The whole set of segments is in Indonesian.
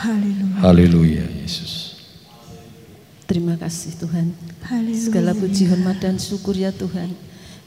Haleluya. Haleluya Yesus. Terima kasih Tuhan. Haleluya. Segala puji, hormat dan syukur ya Tuhan.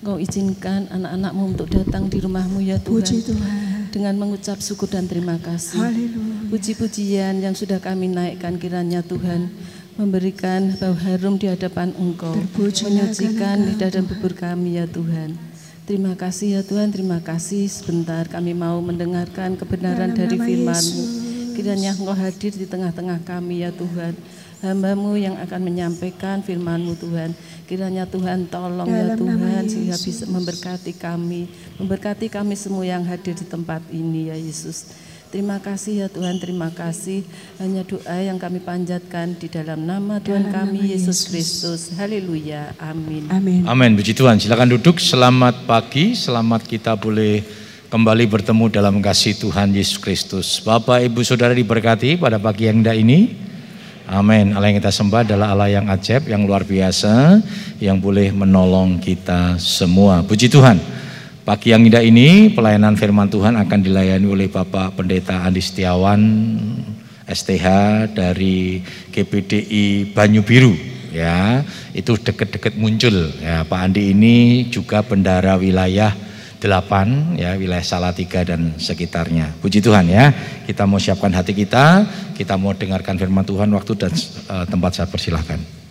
Engkau izinkan anak-anakmu untuk datang di rumahmu ya Puji Tuhan. Tuhan. Dengan mengucap syukur dan terima kasih. Haleluya. Puji-pujian yang sudah kami naikkan kiranya Tuhan memberikan bau harum di hadapan Engkau, Terpujilah menyucikan lidah dan bibir kami ya Tuhan. Terima kasih ya Tuhan, terima kasih sebentar kami mau mendengarkan kebenaran Dalam dari firman-Mu. Kiranya Engkau hadir di tengah-tengah kami ya Tuhan. Hambamu yang akan menyampaikan firman-Mu Tuhan. Kiranya Tuhan tolong ya Dalam nama Tuhan sehingga bisa memberkati kami. Memberkati kami semua yang hadir di tempat ini ya Yesus. Terima kasih ya Tuhan, terima kasih. Hanya doa yang kami panjatkan di dalam nama Tuhan Dalam kami nama Yesus Yesus. Kristus. Haleluya. Amin. Amin. Amin. Puji Tuhan. Silakan duduk. Selamat pagi. Selamat kita boleh kembali bertemu dalam kasih Tuhan Yesus Kristus. Bapak, Ibu, Saudara diberkati pada pagi yang indah ini. Amin. Allah yang kita sembah adalah Allah yang ajaib, yang luar biasa, yang boleh menolong kita semua. Puji Tuhan. Pagi yang indah ini pelayanan firman Tuhan akan dilayani oleh Bapak Pendeta Andi Setiawan STH dari GPDI Banyu Biru ya itu deket-deket muncul ya Pak Andi ini juga bendara wilayah 8 ya wilayah Salatiga dan sekitarnya. Puji Tuhan ya. Kita mau siapkan hati kita kita mau dengarkan firman Tuhan waktu dan eh, tempat saya persilahkan.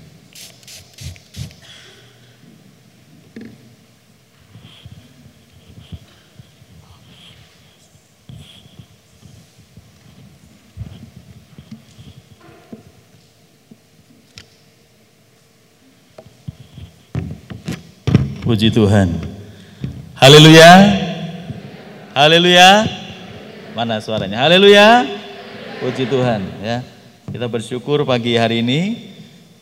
Puji Tuhan. Haleluya. Haleluya. Mana suaranya? Haleluya. Puji Tuhan ya. Kita bersyukur pagi hari ini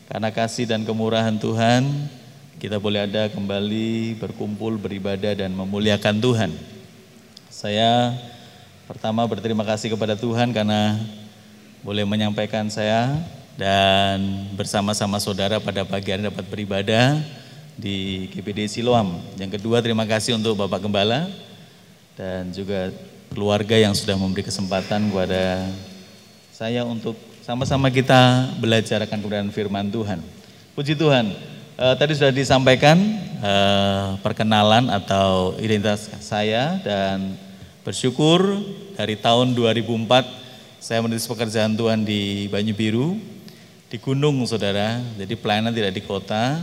karena kasih dan kemurahan Tuhan kita boleh ada kembali berkumpul beribadah dan memuliakan Tuhan. Saya pertama berterima kasih kepada Tuhan karena boleh menyampaikan saya dan bersama-sama saudara pada pagi hari dapat beribadah di GPD Siloam. Yang kedua terima kasih untuk Bapak Gembala dan juga keluarga yang sudah memberi kesempatan kepada saya untuk sama-sama kita belajar akan kebenaran firman Tuhan. Puji Tuhan. Eh, tadi sudah disampaikan eh, perkenalan atau identitas saya dan bersyukur dari tahun 2004 saya menulis pekerjaan Tuhan di Banyu Biru di gunung saudara. Jadi pelayanan tidak di kota.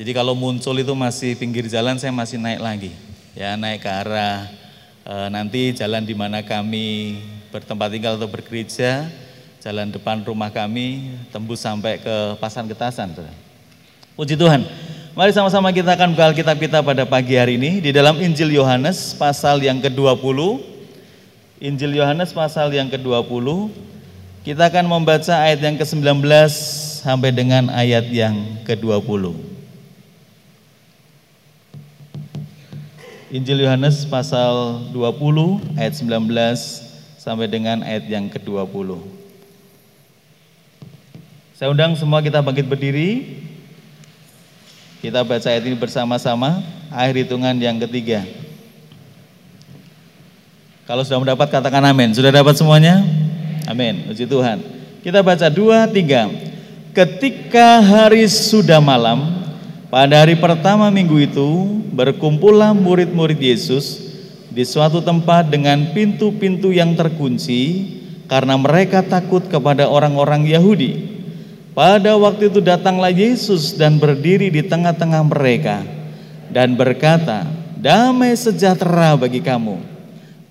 Jadi kalau muncul itu masih pinggir jalan saya masih naik lagi. Ya naik ke arah eh, nanti jalan di mana kami bertempat tinggal atau bergereja, jalan depan rumah kami tembus sampai ke Pasan Getasan. Puji Tuhan. Mari sama-sama kita akan buka Alkitab kita pada pagi hari ini di dalam Injil Yohanes pasal yang ke-20. Injil Yohanes pasal yang ke-20. Kita akan membaca ayat yang ke-19 sampai dengan ayat yang ke-20. Injil Yohanes pasal 20 ayat 19 sampai dengan ayat yang ke-20. Saya undang semua kita bangkit berdiri. Kita baca ayat ini bersama-sama, akhir hitungan yang ketiga. Kalau sudah mendapat katakan amin. Sudah dapat semuanya? Amin. Puji Tuhan. Kita baca dua, tiga. Ketika hari sudah malam, pada hari pertama minggu itu, berkumpullah murid-murid Yesus di suatu tempat dengan pintu-pintu yang terkunci karena mereka takut kepada orang-orang Yahudi. Pada waktu itu datanglah Yesus dan berdiri di tengah-tengah mereka dan berkata, "Damai sejahtera bagi kamu."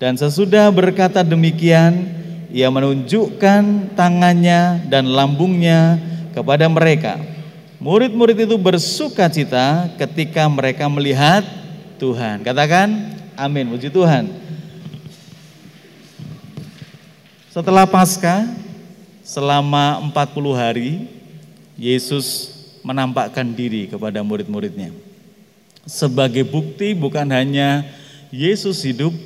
Dan sesudah berkata demikian, ia menunjukkan tangannya dan lambungnya kepada mereka. Murid-murid itu bersuka cita ketika mereka melihat Tuhan. Katakan, amin, puji Tuhan. Setelah Paskah, selama 40 hari, Yesus menampakkan diri kepada murid-muridnya. Sebagai bukti bukan hanya Yesus hidup,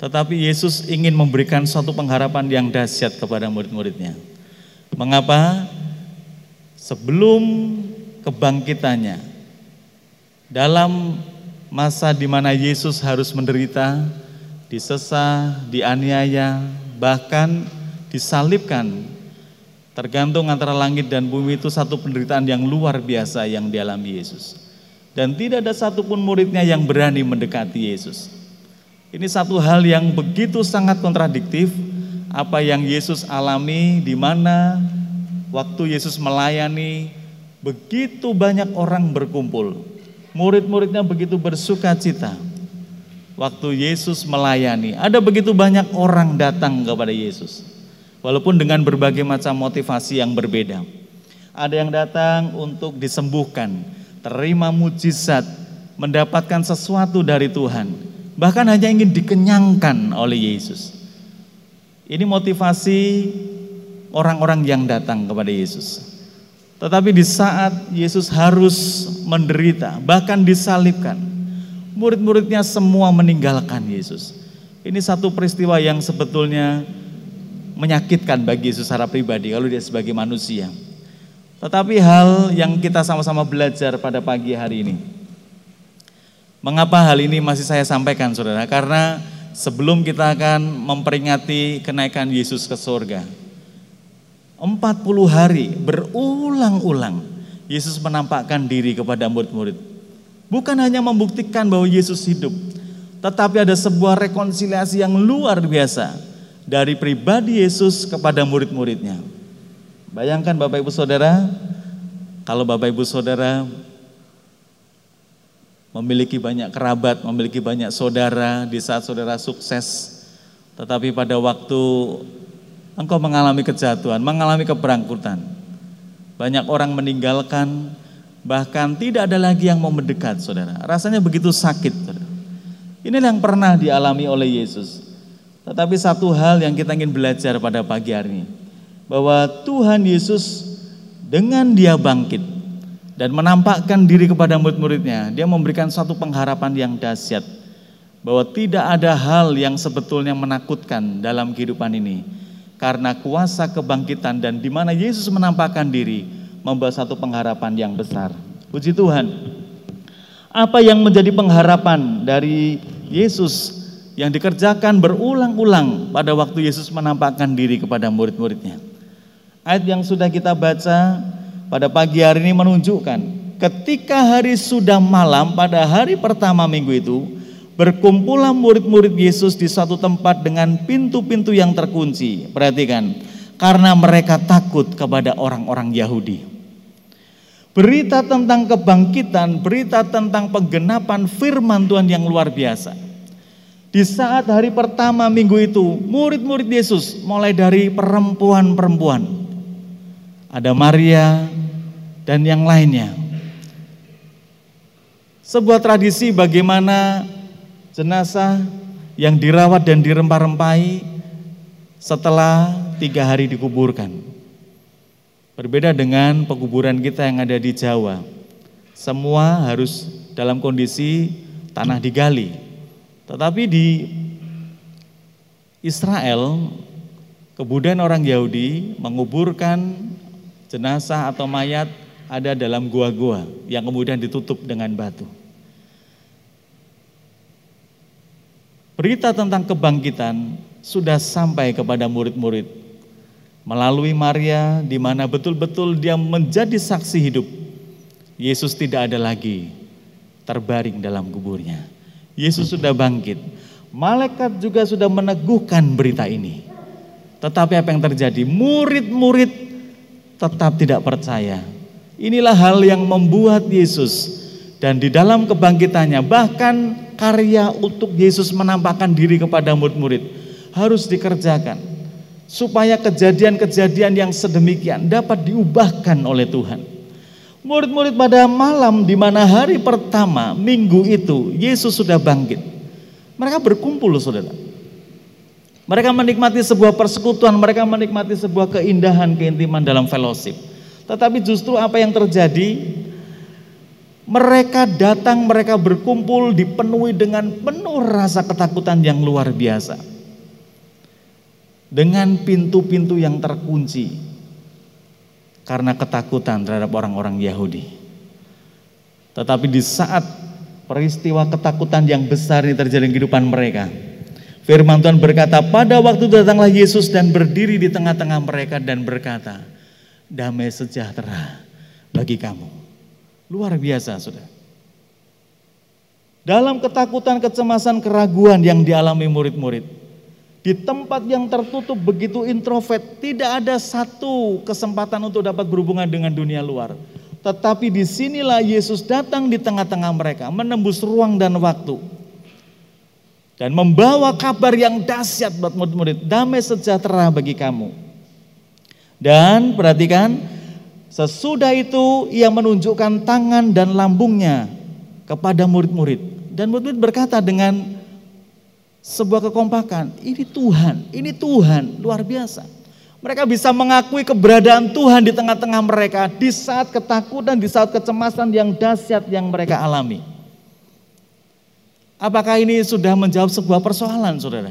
tetapi Yesus ingin memberikan suatu pengharapan yang dahsyat kepada murid-muridnya. Mengapa? Sebelum kebangkitannya, dalam masa di mana Yesus harus menderita, disesah, dianiaya, bahkan disalibkan Tergantung antara langit dan bumi itu satu penderitaan yang luar biasa yang dialami Yesus. Dan tidak ada satupun muridnya yang berani mendekati Yesus. Ini satu hal yang begitu sangat kontradiktif apa yang Yesus alami di mana waktu Yesus melayani begitu banyak orang berkumpul. Murid-muridnya begitu bersuka cita. Waktu Yesus melayani, ada begitu banyak orang datang kepada Yesus. Walaupun dengan berbagai macam motivasi yang berbeda. Ada yang datang untuk disembuhkan, terima mujizat, mendapatkan sesuatu dari Tuhan. Bahkan hanya ingin dikenyangkan oleh Yesus. Ini motivasi orang-orang yang datang kepada Yesus. Tetapi di saat Yesus harus menderita, bahkan disalibkan, murid-muridnya semua meninggalkan Yesus. Ini satu peristiwa yang sebetulnya menyakitkan bagi Yesus secara pribadi kalau dia sebagai manusia. Tetapi hal yang kita sama-sama belajar pada pagi hari ini. Mengapa hal ini masih saya sampaikan saudara? Karena sebelum kita akan memperingati kenaikan Yesus ke surga. 40 hari berulang-ulang Yesus menampakkan diri kepada murid-murid. Bukan hanya membuktikan bahwa Yesus hidup, tetapi ada sebuah rekonsiliasi yang luar biasa dari pribadi Yesus kepada murid-muridnya. Bayangkan Bapak Ibu Saudara, kalau Bapak Ibu Saudara memiliki banyak kerabat, memiliki banyak saudara, di saat saudara sukses, tetapi pada waktu engkau mengalami kejatuhan, mengalami keberangkutan, banyak orang meninggalkan, bahkan tidak ada lagi yang mau mendekat, saudara. Rasanya begitu sakit, saudara. Ini yang pernah dialami oleh Yesus. Tetapi satu hal yang kita ingin belajar pada pagi hari ini, bahwa Tuhan Yesus dengan dia bangkit dan menampakkan diri kepada murid-muridnya, dia memberikan satu pengharapan yang dahsyat bahwa tidak ada hal yang sebetulnya menakutkan dalam kehidupan ini karena kuasa kebangkitan dan di mana Yesus menampakkan diri membawa satu pengharapan yang besar. Puji Tuhan. Apa yang menjadi pengharapan dari Yesus yang dikerjakan berulang-ulang pada waktu Yesus menampakkan diri kepada murid-muridnya. Ayat yang sudah kita baca pada pagi hari ini menunjukkan ketika hari sudah malam pada hari pertama minggu itu berkumpullah murid-murid Yesus di suatu tempat dengan pintu-pintu yang terkunci. Perhatikan, karena mereka takut kepada orang-orang Yahudi. Berita tentang kebangkitan, berita tentang penggenapan firman Tuhan yang luar biasa di saat hari pertama minggu itu, murid-murid Yesus mulai dari perempuan-perempuan. Ada Maria dan yang lainnya. Sebuah tradisi bagaimana jenazah yang dirawat dan dirempah-rempahi setelah tiga hari dikuburkan. Berbeda dengan penguburan kita yang ada di Jawa. Semua harus dalam kondisi tanah digali, tetapi di Israel, kemudian orang Yahudi menguburkan jenazah atau mayat ada dalam gua-gua yang kemudian ditutup dengan batu. Berita tentang kebangkitan sudah sampai kepada murid-murid melalui Maria di mana betul-betul dia menjadi saksi hidup. Yesus tidak ada lagi terbaring dalam kuburnya. Yesus sudah bangkit. Malaikat juga sudah meneguhkan berita ini. Tetapi apa yang terjadi? Murid-murid tetap tidak percaya. Inilah hal yang membuat Yesus dan di dalam kebangkitannya bahkan karya untuk Yesus menampakkan diri kepada murid-murid harus dikerjakan supaya kejadian-kejadian yang sedemikian dapat diubahkan oleh Tuhan. Murid-murid pada malam di mana hari pertama minggu itu Yesus sudah bangkit. Mereka berkumpul saudara. Mereka menikmati sebuah persekutuan, mereka menikmati sebuah keindahan, keintiman dalam fellowship. Tetapi justru apa yang terjadi? Mereka datang, mereka berkumpul dipenuhi dengan penuh rasa ketakutan yang luar biasa. Dengan pintu-pintu yang terkunci, karena ketakutan terhadap orang-orang Yahudi. Tetapi di saat peristiwa ketakutan yang besar ini terjadi di kehidupan mereka, firman Tuhan berkata, pada waktu datanglah Yesus dan berdiri di tengah-tengah mereka dan berkata, damai sejahtera bagi kamu. Luar biasa, Saudara. Dalam ketakutan, kecemasan, keraguan yang dialami murid-murid, di tempat yang tertutup begitu introvert, tidak ada satu kesempatan untuk dapat berhubungan dengan dunia luar. Tetapi di sinilah Yesus datang di tengah-tengah mereka, menembus ruang dan waktu. Dan membawa kabar yang dahsyat buat murid-murid, damai sejahtera bagi kamu. Dan perhatikan, sesudah itu ia menunjukkan tangan dan lambungnya kepada murid-murid. Dan murid-murid berkata dengan sebuah kekompakan. Ini Tuhan, ini Tuhan, luar biasa. Mereka bisa mengakui keberadaan Tuhan di tengah-tengah mereka di saat ketakutan, di saat kecemasan yang dahsyat yang mereka alami. Apakah ini sudah menjawab sebuah persoalan, saudara?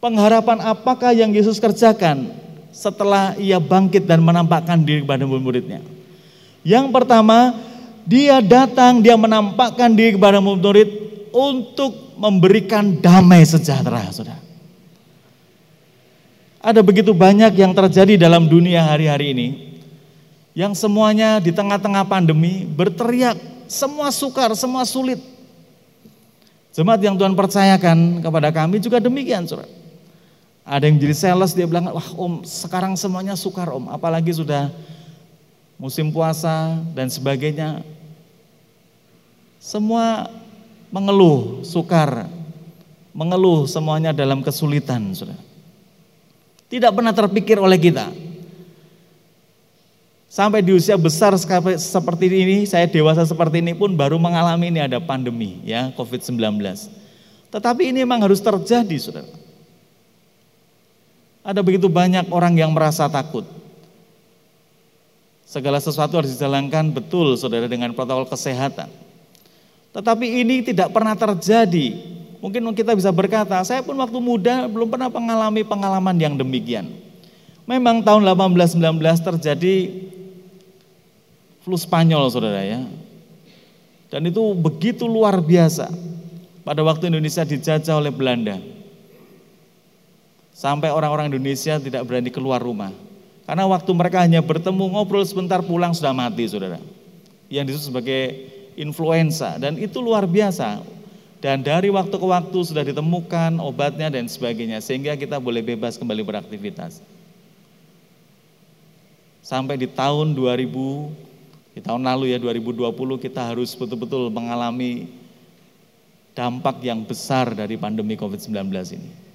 Pengharapan apakah yang Yesus kerjakan setelah ia bangkit dan menampakkan diri kepada murid-muridnya? Yang pertama, dia datang, dia menampakkan diri kepada murid-murid untuk memberikan damai sejahtera, saudara. Ada begitu banyak yang terjadi dalam dunia hari-hari ini, yang semuanya di tengah-tengah pandemi berteriak, semua sukar, semua sulit. Jemaat yang Tuhan percayakan kepada kami juga demikian, saudara. Ada yang jadi sales, dia bilang, wah om sekarang semuanya sukar om, apalagi sudah musim puasa dan sebagainya. Semua mengeluh, sukar, mengeluh semuanya dalam kesulitan, sudah. Tidak pernah terpikir oleh kita. Sampai di usia besar seperti ini, saya dewasa seperti ini pun baru mengalami ini ada pandemi ya, COVID-19. Tetapi ini memang harus terjadi, Saudara. Ada begitu banyak orang yang merasa takut. Segala sesuatu harus dijalankan betul, Saudara, dengan protokol kesehatan. Tetapi ini tidak pernah terjadi. Mungkin kita bisa berkata, saya pun waktu muda belum pernah mengalami pengalaman yang demikian. Memang tahun 1819 terjadi flu Spanyol saudara ya. Dan itu begitu luar biasa. Pada waktu Indonesia dijajah oleh Belanda. Sampai orang-orang Indonesia tidak berani keluar rumah. Karena waktu mereka hanya bertemu ngobrol sebentar pulang sudah mati saudara. Yang disebut sebagai influenza dan itu luar biasa. Dan dari waktu ke waktu sudah ditemukan obatnya dan sebagainya sehingga kita boleh bebas kembali beraktivitas. Sampai di tahun 2000 di tahun lalu ya 2020 kita harus betul-betul mengalami dampak yang besar dari pandemi Covid-19 ini.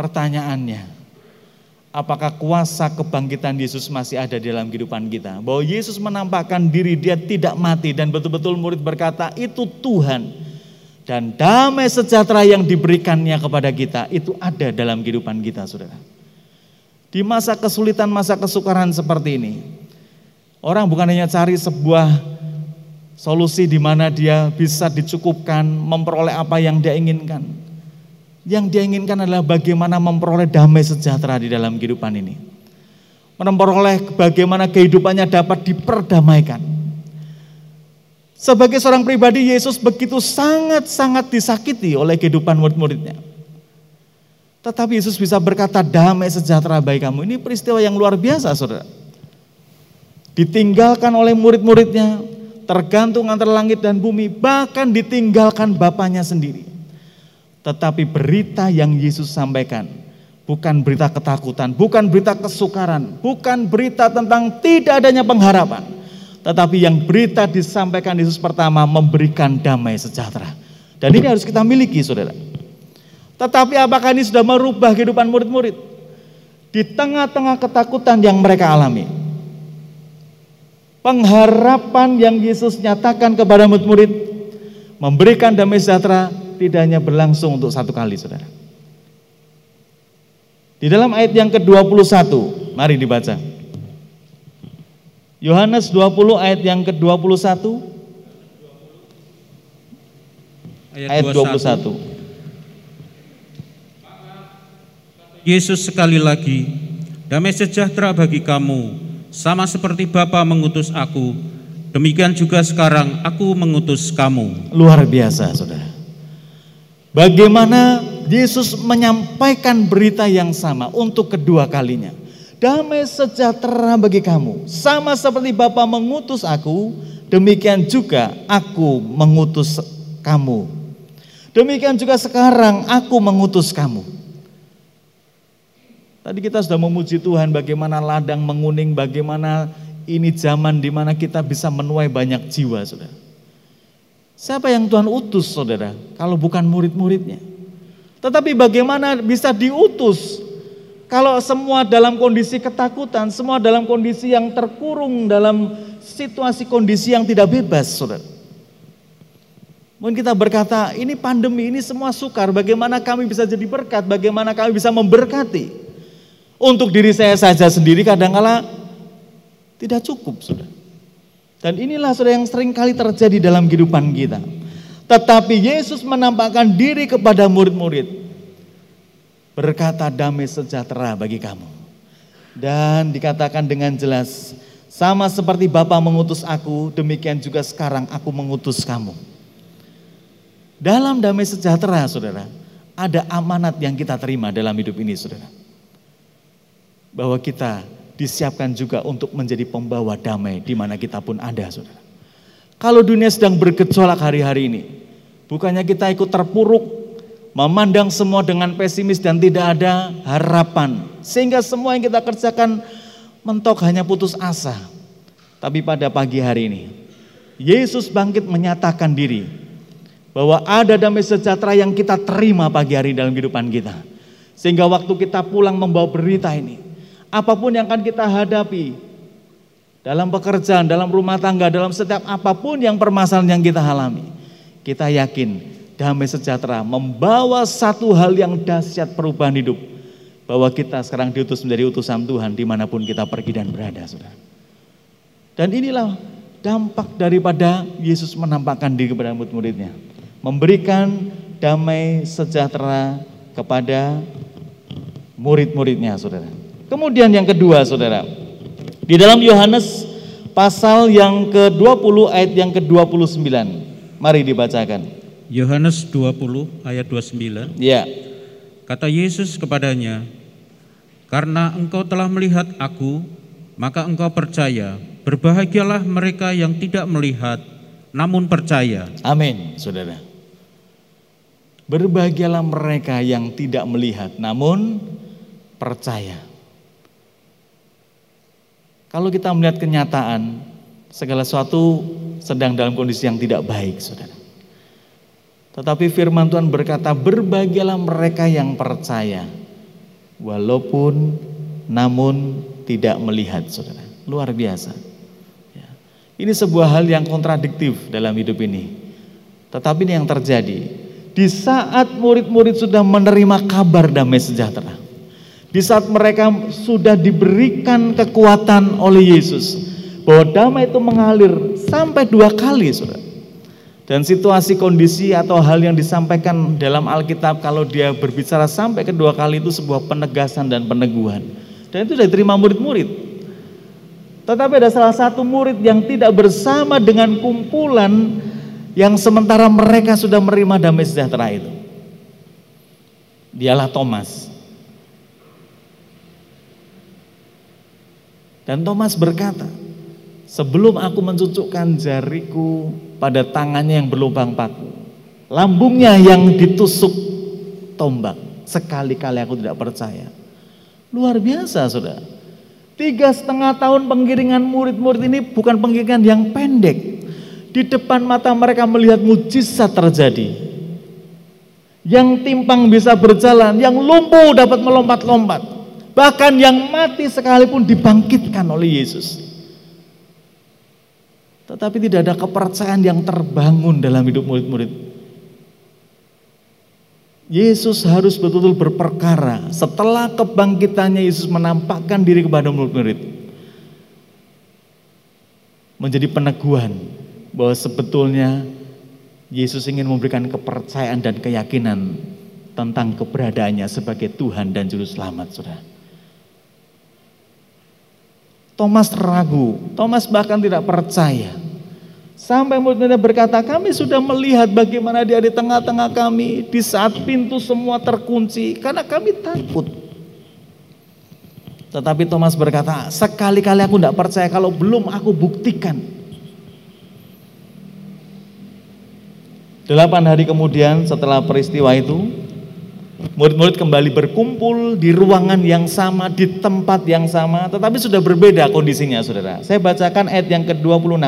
Pertanyaannya, apakah kuasa kebangkitan Yesus masih ada dalam kehidupan kita. Bahwa Yesus menampakkan diri dia tidak mati dan betul-betul murid berkata itu Tuhan. Dan damai sejahtera yang diberikannya kepada kita itu ada dalam kehidupan kita saudara. Di masa kesulitan, masa kesukaran seperti ini. Orang bukan hanya cari sebuah solusi di mana dia bisa dicukupkan, memperoleh apa yang dia inginkan yang dia inginkan adalah bagaimana memperoleh damai sejahtera di dalam kehidupan ini. Memperoleh bagaimana kehidupannya dapat diperdamaikan. Sebagai seorang pribadi, Yesus begitu sangat-sangat disakiti oleh kehidupan murid-muridnya. Tetapi Yesus bisa berkata damai sejahtera bagi kamu. Ini peristiwa yang luar biasa saudara. Ditinggalkan oleh murid-muridnya, tergantung antara langit dan bumi, bahkan ditinggalkan bapaknya sendiri. Tetapi berita yang Yesus sampaikan bukan berita ketakutan, bukan berita kesukaran, bukan berita tentang tidak adanya pengharapan. Tetapi yang berita disampaikan Yesus pertama memberikan damai sejahtera. Dan ini harus kita miliki saudara. Tetapi apakah ini sudah merubah kehidupan murid-murid? Di tengah-tengah ketakutan yang mereka alami. Pengharapan yang Yesus nyatakan kepada murid-murid memberikan damai sejahtera tidak hanya berlangsung untuk satu kali, saudara. Di dalam ayat yang ke-21, mari dibaca. Yohanes 20 ayat yang ke-21. Ayat, 21. Yesus sekali lagi, damai sejahtera bagi kamu, sama seperti Bapa mengutus aku, demikian juga sekarang aku mengutus kamu. Luar biasa, saudara. Bagaimana Yesus menyampaikan berita yang sama untuk kedua kalinya. damai sejahtera bagi kamu. Sama seperti Bapa mengutus aku, demikian juga aku mengutus kamu. Demikian juga sekarang aku mengutus kamu. Tadi kita sudah memuji Tuhan bagaimana ladang menguning, bagaimana ini zaman di mana kita bisa menuai banyak jiwa, saudara. Siapa yang Tuhan utus, saudara? Kalau bukan murid-muridnya. Tetapi bagaimana bisa diutus kalau semua dalam kondisi ketakutan, semua dalam kondisi yang terkurung dalam situasi kondisi yang tidak bebas, saudara. Mungkin kita berkata, ini pandemi, ini semua sukar, bagaimana kami bisa jadi berkat, bagaimana kami bisa memberkati. Untuk diri saya saja sendiri kadangkala tidak cukup, sudah. Dan inilah sudah yang sering kali terjadi dalam kehidupan kita. Tetapi Yesus menampakkan diri kepada murid-murid. Berkata damai sejahtera bagi kamu. Dan dikatakan dengan jelas, sama seperti Bapa mengutus aku, demikian juga sekarang aku mengutus kamu. Dalam damai sejahtera, saudara, ada amanat yang kita terima dalam hidup ini, saudara bahwa kita disiapkan juga untuk menjadi pembawa damai di mana kita pun ada, saudara. Kalau dunia sedang bergejolak hari-hari ini, bukannya kita ikut terpuruk, memandang semua dengan pesimis dan tidak ada harapan, sehingga semua yang kita kerjakan mentok hanya putus asa. Tapi pada pagi hari ini, Yesus bangkit menyatakan diri bahwa ada damai sejahtera yang kita terima pagi hari dalam kehidupan kita. Sehingga waktu kita pulang membawa berita ini, apa pun yang akan kita hadapi dalam pekerjaan, dalam rumah tangga, dalam setiap apa pun yang permasalahan yang kita alami, kita yakin damai sejahtera membawa satu hal yang dahsyat perubahan hidup bahwa kita sekarang diutus menjadi utusan Tuhan di mana pun kita pergi dan berada, saudara. Dan inilah dampak daripada Yesus menampakkan diri kepada murid-muridnya, memberikan damai sejahtera kepada murid-muridnya, saudara. Kemudian yang kedua saudara, di dalam Yohanes pasal yang ke-20 ayat yang ke-29. Mari dibacakan. Yohanes 20 ayat 29. Ya. Kata Yesus kepadanya, "Karena engkau telah melihat aku, maka engkau percaya. Berbahagialah mereka yang tidak melihat namun percaya." Amin, Saudara. Berbahagialah mereka yang tidak melihat namun percaya. Kalau kita melihat kenyataan, segala sesuatu sedang dalam kondisi yang tidak baik, saudara. Tetapi firman Tuhan berkata, berbahagialah mereka yang percaya, walaupun namun tidak melihat, saudara. Luar biasa. Ya. Ini sebuah hal yang kontradiktif dalam hidup ini. Tetapi ini yang terjadi. Di saat murid-murid sudah menerima kabar damai sejahtera, di saat mereka sudah diberikan kekuatan oleh Yesus bahwa damai itu mengalir sampai dua kali, Saudara. Dan situasi kondisi atau hal yang disampaikan dalam Alkitab kalau dia berbicara sampai kedua kali itu sebuah penegasan dan peneguhan. Dan itu sudah diterima murid-murid. Tetapi ada salah satu murid yang tidak bersama dengan kumpulan yang sementara mereka sudah menerima damai sejahtera itu. Dialah Thomas. Dan Thomas berkata, sebelum aku mencucukkan jariku pada tangannya yang berlubang paku, lambungnya yang ditusuk tombak, sekali-kali aku tidak percaya. Luar biasa, saudara. Tiga setengah tahun penggiringan murid-murid ini bukan penggiringan yang pendek. Di depan mata mereka melihat mujizat terjadi. Yang timpang bisa berjalan, yang lumpuh dapat melompat-lompat. Bahkan yang mati sekalipun dibangkitkan oleh Yesus. Tetapi tidak ada kepercayaan yang terbangun dalam hidup murid-murid. Yesus harus betul-betul berperkara. Setelah kebangkitannya Yesus menampakkan diri kepada murid-murid. Menjadi peneguhan bahwa sebetulnya Yesus ingin memberikan kepercayaan dan keyakinan tentang keberadaannya sebagai Tuhan dan Juru Selamat, saudara. Thomas ragu, Thomas bahkan tidak percaya. Sampai murid-muridnya berkata, kami sudah melihat bagaimana dia di tengah-tengah kami di saat pintu semua terkunci karena kami takut. Tetapi Thomas berkata, sekali-kali aku tidak percaya kalau belum aku buktikan. Delapan hari kemudian setelah peristiwa itu, murid-murid kembali berkumpul di ruangan yang sama, di tempat yang sama, tetapi sudah berbeda kondisinya saudara. Saya bacakan ayat yang ke-26.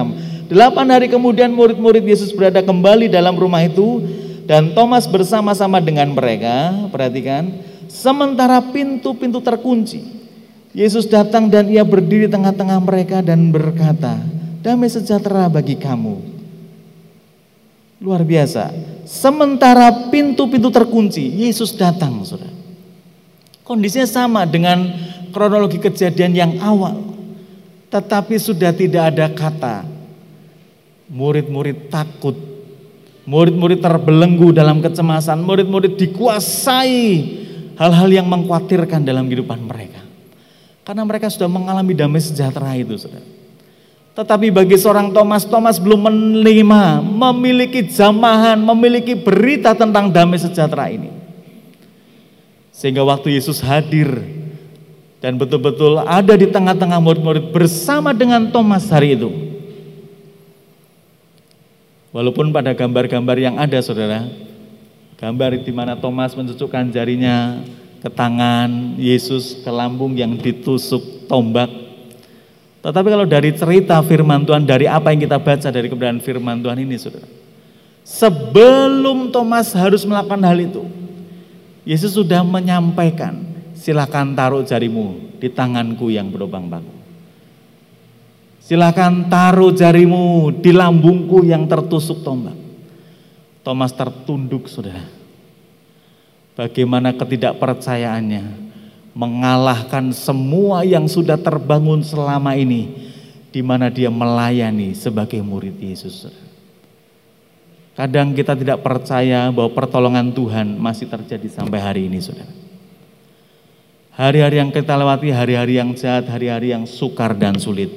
Delapan hari kemudian murid-murid Yesus berada kembali dalam rumah itu, dan Thomas bersama-sama dengan mereka, perhatikan, sementara pintu-pintu terkunci. Yesus datang dan ia berdiri tengah-tengah mereka dan berkata, damai sejahtera bagi kamu. Luar biasa. Sementara pintu-pintu terkunci, Yesus datang, saudara. Kondisinya sama dengan kronologi kejadian yang awal. Tetapi sudah tidak ada kata. Murid-murid takut. Murid-murid terbelenggu dalam kecemasan. Murid-murid dikuasai hal-hal yang mengkhawatirkan dalam kehidupan mereka. Karena mereka sudah mengalami damai sejahtera itu, saudara. Tetapi bagi seorang Thomas, Thomas belum menerima, memiliki jamahan, memiliki berita tentang damai sejahtera ini. Sehingga waktu Yesus hadir dan betul-betul ada di tengah-tengah murid-murid bersama dengan Thomas hari itu. Walaupun pada gambar-gambar yang ada saudara, gambar di mana Thomas mencucukkan jarinya ke tangan Yesus, ke lambung yang ditusuk tombak. Tetapi kalau dari cerita firman Tuhan, dari apa yang kita baca dari kebenaran firman Tuhan ini, saudara. Sebelum Thomas harus melakukan hal itu, Yesus sudah menyampaikan, silakan taruh jarimu di tanganku yang berlubang bangku. Silakan taruh jarimu di lambungku yang tertusuk tombak. Thomas tertunduk, saudara Bagaimana ketidakpercayaannya mengalahkan semua yang sudah terbangun selama ini di mana dia melayani sebagai murid Yesus. Kadang kita tidak percaya bahwa pertolongan Tuhan masih terjadi sampai hari ini, Saudara. Hari-hari yang kita lewati, hari-hari yang jahat, hari-hari yang sukar dan sulit.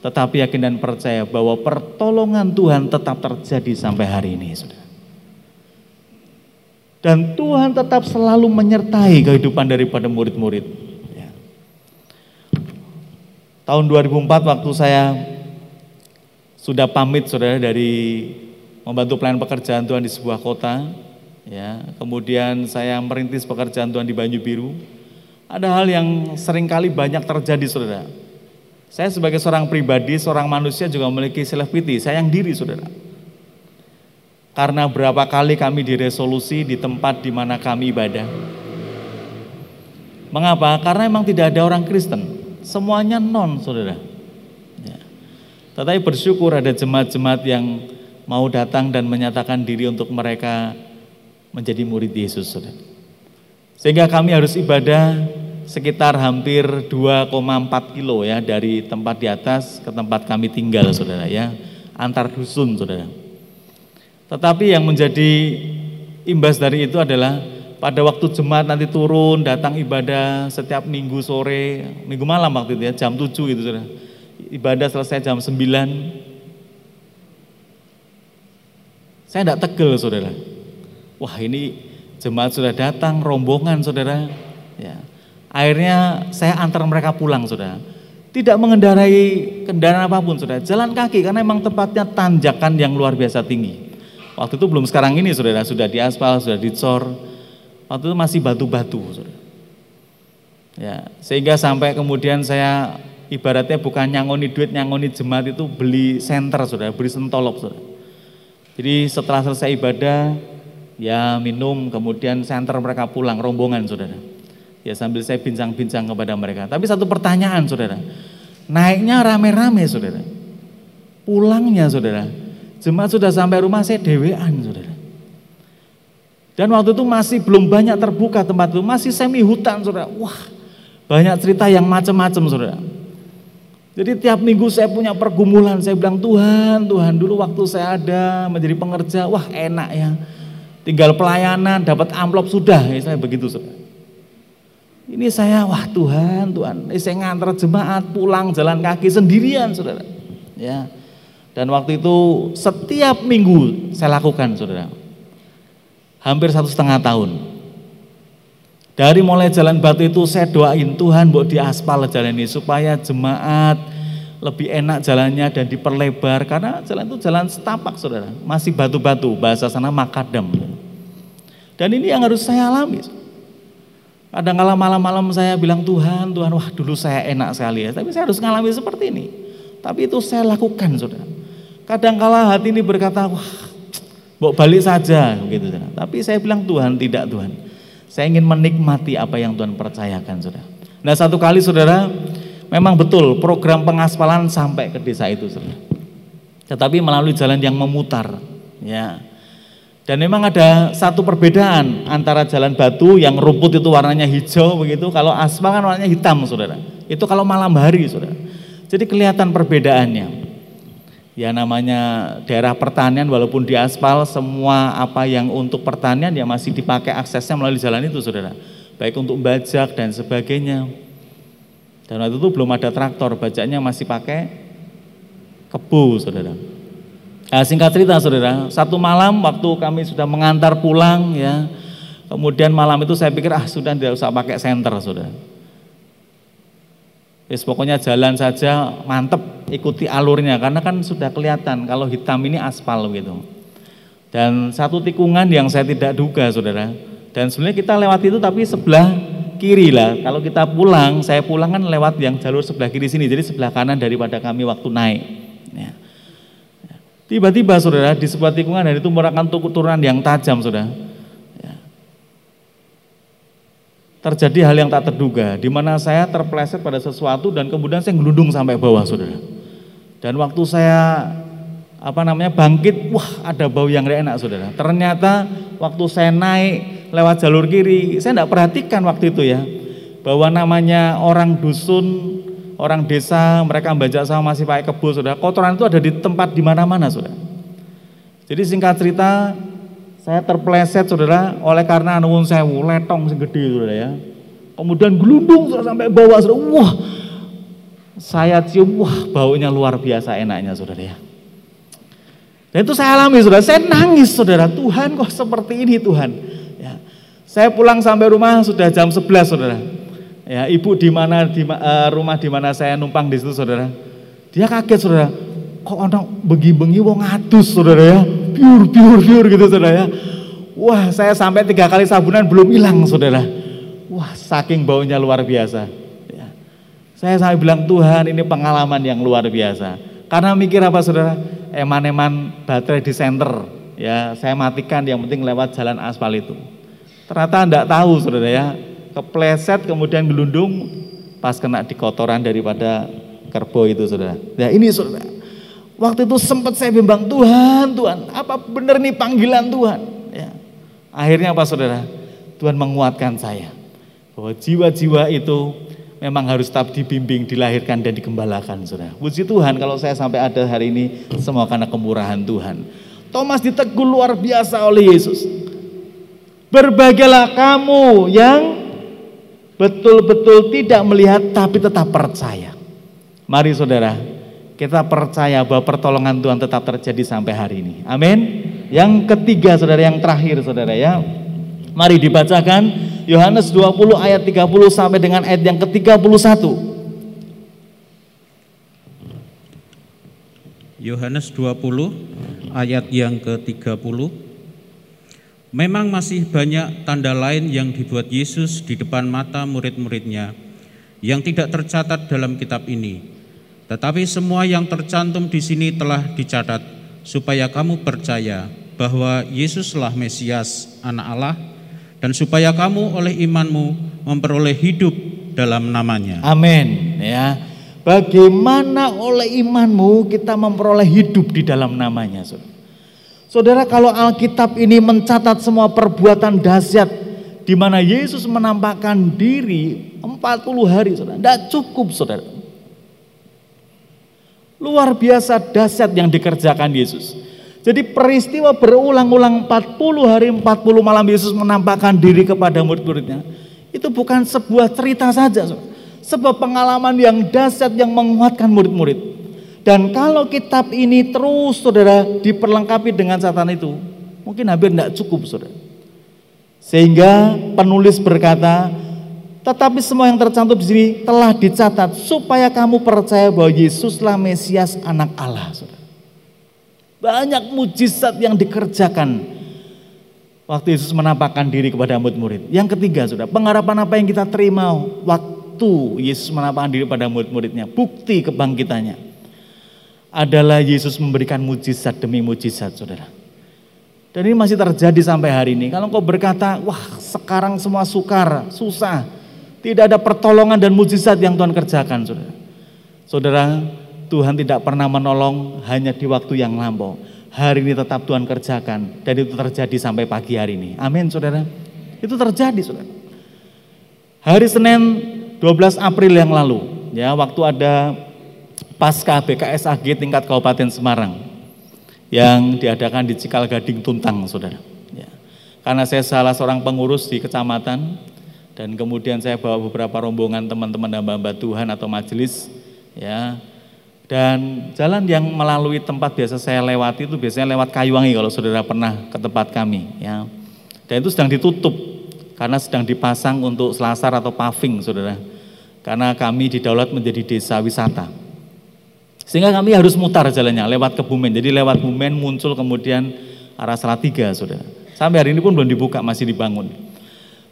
Tetapi yakin dan percaya bahwa pertolongan Tuhan tetap terjadi sampai hari ini, Saudara. Dan Tuhan tetap selalu menyertai kehidupan daripada murid-murid. Ya. Tahun 2004 waktu saya sudah pamit saudara dari membantu pelayanan pekerjaan Tuhan di sebuah kota. Ya, kemudian saya merintis pekerjaan Tuhan di Banyu Biru. Ada hal yang sering kali banyak terjadi saudara. Saya sebagai seorang pribadi, seorang manusia juga memiliki self pity, sayang diri saudara. Karena berapa kali kami diresolusi di tempat di mana kami ibadah. Mengapa? Karena memang tidak ada orang Kristen. Semuanya non, saudara. Ya. Tetapi bersyukur ada jemaat-jemaat yang mau datang dan menyatakan diri untuk mereka menjadi murid Yesus, saudara. Sehingga kami harus ibadah sekitar hampir 2,4 kilo ya dari tempat di atas ke tempat kami tinggal, saudara ya. Antar dusun, saudara. Tetapi yang menjadi imbas dari itu adalah pada waktu jemaat nanti turun datang ibadah setiap minggu sore, minggu malam waktu itu ya, jam 7 itu sudah. Ibadah selesai jam 9. Saya tidak tegel saudara. Wah ini jemaat sudah datang, rombongan saudara. Ya. Akhirnya saya antar mereka pulang saudara. Tidak mengendarai kendaraan apa pun saudara. Jalan kaki karena memang tempatnya tanjakan yang luar biasa tinggi. Waktu itu belum sekarang ini saudara, sudah diaspal, sudah dicor. Waktu itu masih batu-batu. Ya, sehingga sampai kemudian saya ibaratnya bukan nyangoni duit, nyangoni jemaat itu beli senter saudara, beli sentolop saudara. Jadi setelah selesai ibadah, ya minum, kemudian senter mereka pulang, rombongan saudara. Ya sambil saya bincang-bincang kepada mereka. Tapi satu pertanyaan saudara, naiknya rame-rame saudara. Pulangnya saudara, Jemaat sudah sampai rumah saya dewean, saudara. Dan waktu itu masih belum banyak terbuka tempat itu, masih semi hutan, saudara. Wah, banyak cerita yang macam-macam, saudara. Jadi tiap minggu saya punya pergumulan, saya bilang Tuhan, Tuhan dulu waktu saya ada menjadi pengerja, wah enak ya. Tinggal pelayanan, dapat amplop sudah, ya, saya begitu saudara. Ini saya, wah Tuhan, Tuhan, ini saya ngantar jemaat pulang jalan kaki sendirian saudara. Ya, dan waktu itu setiap minggu saya lakukan saudara. Hampir satu setengah tahun. Dari mulai jalan batu itu saya doain Tuhan buat diaspal jalan ini supaya jemaat lebih enak jalannya dan diperlebar. Karena jalan itu jalan setapak saudara. Masih batu-batu bahasa sana makadam. Dan ini yang harus saya alami. Kadang kala malam-malam saya bilang Tuhan Tuhan wah dulu saya enak sekali ya. Tapi saya harus mengalami seperti ini. Tapi itu saya lakukan saudara kadang kala hati ini berkata wah Bawa balik saja gitu tapi saya bilang Tuhan tidak Tuhan saya ingin menikmati apa yang Tuhan percayakan saudara nah satu kali saudara Memang betul program pengaspalan sampai ke desa itu, saudara. Tetapi melalui jalan yang memutar, ya. Dan memang ada satu perbedaan antara jalan batu yang rumput itu warnanya hijau begitu, kalau aspal kan warnanya hitam, saudara. Itu kalau malam hari, saudara. Jadi kelihatan perbedaannya. Ya namanya daerah pertanian walaupun di aspal semua apa yang untuk pertanian ya masih dipakai aksesnya melalui jalan itu saudara. Baik untuk bajak dan sebagainya. Dan waktu itu belum ada traktor, bajanya masih pakai kebu, saudara. Nah, singkat cerita, saudara, satu malam waktu kami sudah mengantar pulang, ya, kemudian malam itu saya pikir ah sudah tidak usah pakai senter, saudara. Yes, pokoknya jalan saja mantep ikuti alurnya karena kan sudah kelihatan kalau hitam ini aspal gitu. Dan satu tikungan yang saya tidak duga saudara. Dan sebenarnya kita lewat itu tapi sebelah kiri lah. Kalau kita pulang, saya pulang kan lewat yang jalur sebelah kiri sini, jadi sebelah kanan daripada kami waktu naik. Ya. Tiba-tiba saudara di sebuah tikungan dan itu merupakan turunan yang tajam saudara. Ya. Terjadi hal yang tak terduga, di mana saya terpleset pada sesuatu dan kemudian saya gelundung sampai bawah saudara. Dan waktu saya apa namanya bangkit, wah ada bau yang gak enak saudara. Ternyata waktu saya naik lewat jalur kiri. Saya tidak perhatikan waktu itu ya, bahwa namanya orang dusun, orang desa, mereka membaca sama masih pakai kebun, sudah kotoran itu ada di tempat di mana-mana, sudah. Jadi singkat cerita, saya terpleset, saudara, oleh karena nuwun sewu, letong segede, saudara ya. Kemudian gelundung sampai bawah, saudara. Wah, saya cium, wah baunya luar biasa enaknya, saudara ya. Dan itu saya alami, saudara. Saya nangis, saudara. Tuhan kok seperti ini, Tuhan. Saya pulang sampai rumah sudah jam 11 saudara. Ya, ibu di mana di uh, rumah di mana saya numpang di situ saudara. Dia kaget saudara. Kok orang bengi-bengi wong adus saudara ya. Pure, pure, pure gitu saudara ya. Wah saya sampai tiga kali sabunan belum hilang saudara. Wah saking baunya luar biasa. Ya. Saya sampai bilang Tuhan ini pengalaman yang luar biasa. Karena mikir apa saudara? Eman-eman baterai di center. Ya saya matikan yang penting lewat jalan aspal itu. Ternyata tidak tahu saudara ya, kepleset kemudian gelundung pas kena di kotoran daripada kerbau itu saudara. Nah ini saudara, waktu itu sempat saya bimbang Tuhan, Tuhan, apa benar nih panggilan Tuhan? Ya. Akhirnya apa saudara? Tuhan menguatkan saya bahwa jiwa-jiwa itu memang harus tetap dibimbing, dilahirkan dan digembalakan saudara. Puji Tuhan kalau saya sampai ada hari ini semua karena kemurahan Tuhan. Thomas ditegur luar biasa oleh Yesus. Berbahagialah kamu yang betul-betul tidak melihat tapi tetap percaya. Mari saudara, kita percaya bahwa pertolongan Tuhan tetap terjadi sampai hari ini. Amin. Yang ketiga saudara, yang terakhir saudara ya. Mari dibacakan Yohanes 20 ayat 30 sampai dengan ayat yang ke-31. Yohanes 20 ayat yang ke-30 Memang masih banyak tanda lain yang dibuat Yesus di depan mata murid-muridnya yang tidak tercatat dalam kitab ini. Tetapi semua yang tercantum di sini telah dicatat supaya kamu percaya bahwa Yesuslah Mesias, anak Allah, dan supaya kamu oleh imanmu memperoleh hidup dalam namanya. Amin. Ya. Bagaimana oleh imanmu kita memperoleh hidup di dalam namanya, saudara? Kalau Alkitab ini mencatat semua perbuatan dahsyat di mana Yesus menampakkan diri 40 hari saudara, tidak cukup saudara. Luar biasa dahsyat yang dikerjakan Yesus. Jadi peristiwa berulang-ulang 40 hari 40 malam Yesus menampakkan diri kepada murid-muridnya. Itu bukan sebuah cerita saja, sebuah pengalaman yang dahsyat yang menguatkan murid-murid. Dan kalau kitab ini terus saudara diperlengkapi dengan catatan itu, mungkin hampir tidak cukup saudara. Sehingga penulis berkata, tetapi semua yang tercantum di sini telah dicatat supaya kamu percaya bahwa Yesuslah Mesias anak Allah. Banyak mujizat yang dikerjakan waktu Yesus menampakkan diri kepada murid-murid. Yang ketiga, saudara, pengharapan apa yang kita terima waktu Yesus menampakkan diri pada murid-muridnya, bukti kebangkitannya adalah Yesus memberikan mujizat demi mujizat, saudara. Dan ini masih terjadi sampai hari ini. Kalau kau berkata, wah sekarang semua sukar, susah, tidak ada pertolongan dan mujizat yang Tuhan kerjakan, saudara. Saudara, Tuhan tidak pernah menolong hanya di waktu yang lampau. Hari ini tetap Tuhan kerjakan dan itu terjadi sampai pagi hari ini. Amin, saudara. Itu terjadi, saudara. Hari Senin 12 April yang lalu, ya waktu ada pasca BKSAG tingkat Kabupaten Semarang yang diadakan di Cikal Gading Tuntang, saudara. Ya. Karena saya salah seorang pengurus di kecamatan dan kemudian saya bawa beberapa rombongan teman-teman hamba-hamba Tuhan atau majelis, ya dan jalan yang melalui tempat biasa saya lewati itu biasanya lewat Kayuwangi kalau saudara pernah ke tempat kami ya. Dan itu sedang ditutup karena sedang dipasang untuk selasar atau paving saudara. Karena kami didaulat menjadi desa wisata. Sehingga kami harus mutar jalannya lewat Kebumen. Jadi lewat Bumen muncul kemudian arah Salatiga saudara. Sampai hari ini pun belum dibuka masih dibangun.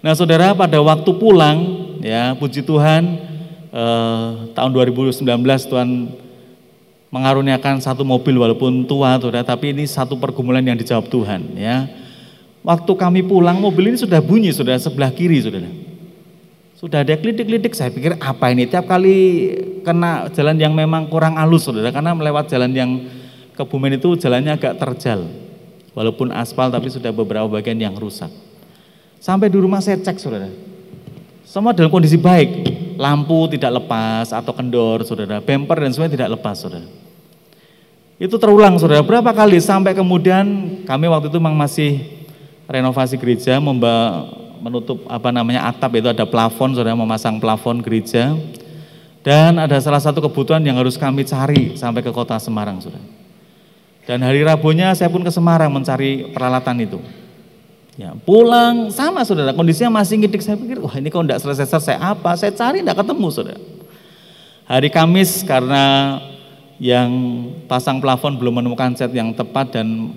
Nah saudara pada waktu pulang ya puji Tuhan eh, tahun 2019 Tuhan mengaruniakan satu mobil walaupun tua saudara, tapi ini satu pergumulan yang dijawab Tuhan ya. Waktu kami pulang mobil ini sudah bunyi sudah sebelah kiri saudara. Sudah ada klidik-klidik, saya pikir apa ini tiap kali kena jalan yang memang kurang halus saudara, karena melewat jalan yang Kebumen itu jalannya agak terjal. Walaupun aspal tapi sudah beberapa bagian yang rusak. Sampai di rumah saya cek saudara. Semua dalam kondisi baik. Lampu tidak lepas atau kendor saudara. Bumper dan semuanya tidak lepas saudara. Itu terulang saudara, berapa kali sampai kemudian kami waktu itu memang masih renovasi gereja, memba, menutup apa namanya atap itu ada plafon, saudara memasang plafon gereja. Dan ada salah satu kebutuhan yang harus kami cari sampai ke kota Semarang, saudara. Dan hari Rabunya saya pun ke Semarang mencari peralatan itu. Ya, pulang sama saudara, kondisinya masih ngidik. Saya pikir, wah ini kok enggak selesai-selesai apa? Saya cari enggak ketemu saudara. Hari Kamis karena yang pasang plafon belum menemukan cat yang tepat dan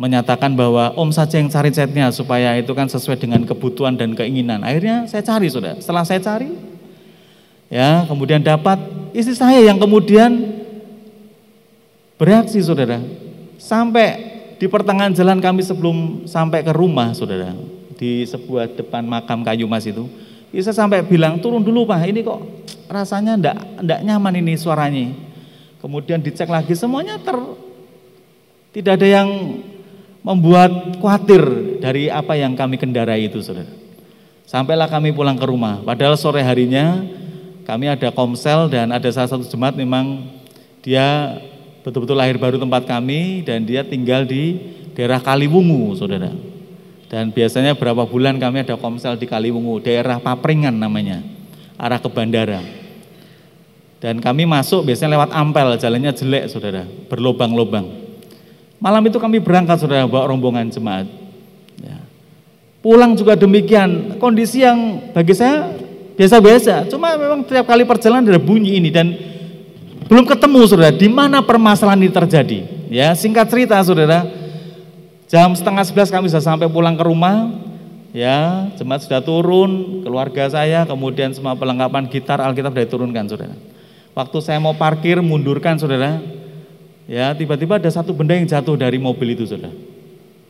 menyatakan bahwa om saja yang cari catnya supaya itu kan sesuai dengan kebutuhan dan keinginan. Akhirnya saya cari sudah. Setelah saya cari, ya kemudian dapat istri saya yang kemudian bereaksi saudara. Sampai di pertengahan jalan kami sebelum sampai ke rumah saudara di sebuah depan makam kayu mas itu, bisa sampai bilang turun dulu pak, ini kok rasanya ndak ndak nyaman ini suaranya. Kemudian dicek lagi semuanya ter tidak ada yang membuat khawatir dari apa yang kami kendarai itu, saudara. Sampailah kami pulang ke rumah. Padahal sore harinya kami ada komsel dan ada salah satu jemaat memang dia betul-betul lahir baru tempat kami dan dia tinggal di daerah Kaliwungu, saudara. Dan biasanya berapa bulan kami ada komsel di Kaliwungu, daerah Papringan namanya, arah ke bandara. Dan kami masuk biasanya lewat Ampel, jalannya jelek saudara, berlobang-lobang. Malam itu kami berangkat saudara, bawa rombongan jemaat. Ya. Pulang juga demikian, kondisi yang bagi saya biasa-biasa. Cuma memang tiap kali perjalanan ada bunyi ini dan belum ketemu saudara, di mana permasalahan ini terjadi. Ya, singkat cerita saudara, jam setengah sebelas kami sudah sampai pulang ke rumah, ya jemaat sudah turun, keluarga saya, kemudian semua perlengkapan gitar Alkitab sudah diturunkan saudara. Waktu saya mau parkir, mundurkan saudara, ya tiba-tiba ada satu benda yang jatuh dari mobil itu saudara.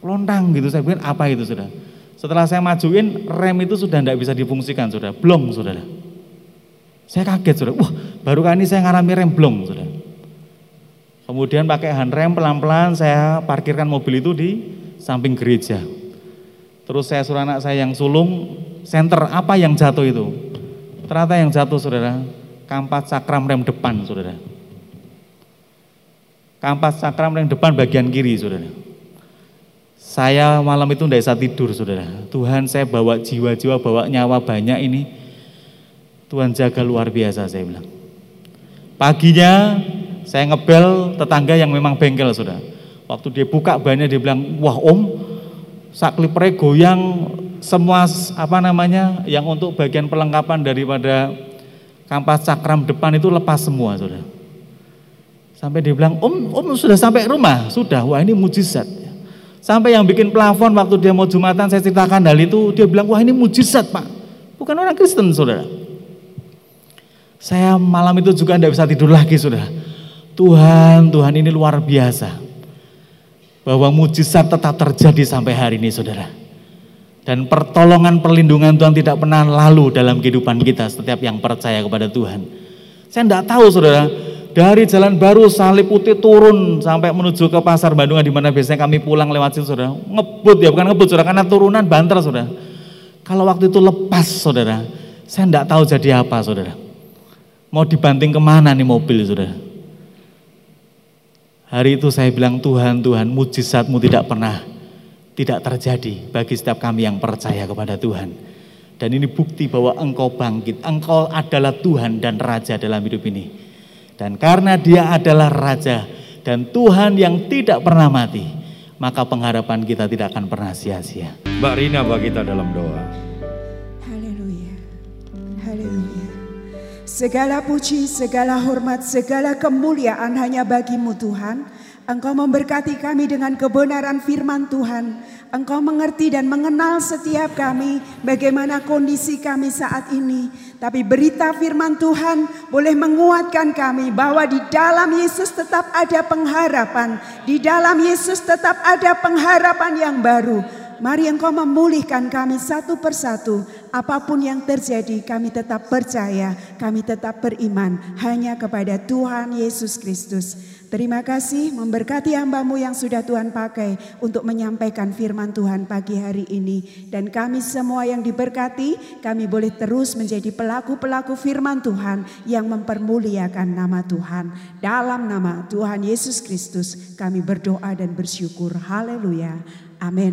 Lontang gitu, saya pikir apa itu saudara. Setelah saya majuin, rem itu sudah tidak bisa difungsikan saudara, blong saudara. Saya kaget saudara, wah baru kali ini saya ngalami rem blong saudara. Kemudian pakai handrem pelan-pelan saya parkirkan mobil itu di samping gereja. Terus saya suruh anak saya yang sulung, center apa yang jatuh itu? Ternyata yang jatuh saudara, kampas cakram rem depan, saudara. Kampas cakram rem depan bagian kiri, saudara. Saya malam itu tidak bisa tidur, saudara. Tuhan saya bawa jiwa-jiwa, bawa nyawa banyak ini. Tuhan jaga luar biasa, saya bilang. Paginya saya ngebel tetangga yang memang bengkel, saudara. Waktu dia buka bannya dia bilang, wah om, saklipre goyang semua apa namanya yang untuk bagian perlengkapan daripada kampas cakram depan itu lepas semua saudara. Sampai dia bilang, om, om sudah sampai rumah, sudah, wah ini mujizat. Sampai yang bikin plafon waktu dia mau jumatan saya ceritakan hal itu, dia bilang, wah ini mujizat pak. Bukan orang Kristen saudara. Saya malam itu juga tidak bisa tidur lagi saudara. Tuhan, Tuhan ini luar biasa. Bahwa mujizat tetap terjadi sampai hari ini saudara. Dan pertolongan perlindungan Tuhan tidak pernah lalu dalam kehidupan kita setiap yang percaya kepada Tuhan. Saya tidak tahu saudara, dari jalan baru salib putih turun sampai menuju ke pasar Bandung di mana biasanya kami pulang lewat situ saudara. Ngebut ya, bukan ngebut saudara, karena turunan banter saudara. Kalau waktu itu lepas saudara, saya tidak tahu jadi apa saudara. Mau dibanting ke mana nih mobil saudara. Hari itu saya bilang Tuhan, Tuhan mujizatmu tidak pernah tidak terjadi bagi setiap kami yang percaya kepada Tuhan. Dan ini bukti bahwa engkau bangkit, engkau adalah Tuhan dan Raja dalam hidup ini. Dan karena dia adalah Raja dan Tuhan yang tidak pernah mati, maka pengharapan kita tidak akan pernah sia-sia. Mbak Rina bagi kita dalam doa. Segala puji, segala hormat, segala kemuliaan hanya bagimu Tuhan. Engkau memberkati kami dengan kebenaran firman Tuhan. Engkau mengerti dan mengenal setiap kami bagaimana kondisi kami saat ini. Tapi berita firman Tuhan boleh menguatkan kami bahwa di dalam Yesus tetap ada pengharapan. Di dalam Yesus tetap ada pengharapan yang baru. Mari engkau memulihkan kami satu persatu. Apa pun yang terjadi kami tetap percaya, kami tetap beriman hanya kepada Tuhan Yesus Kristus. Terima kasih memberkati hambamu yang sudah Tuhan pakai untuk menyampaikan firman Tuhan pagi hari ini. Dan kami semua yang diberkati, kami boleh terus menjadi pelaku-pelaku firman Tuhan yang mempermuliakan nama Tuhan. Dalam nama Tuhan Yesus Kristus kami berdoa dan bersyukur. Haleluya. Amin.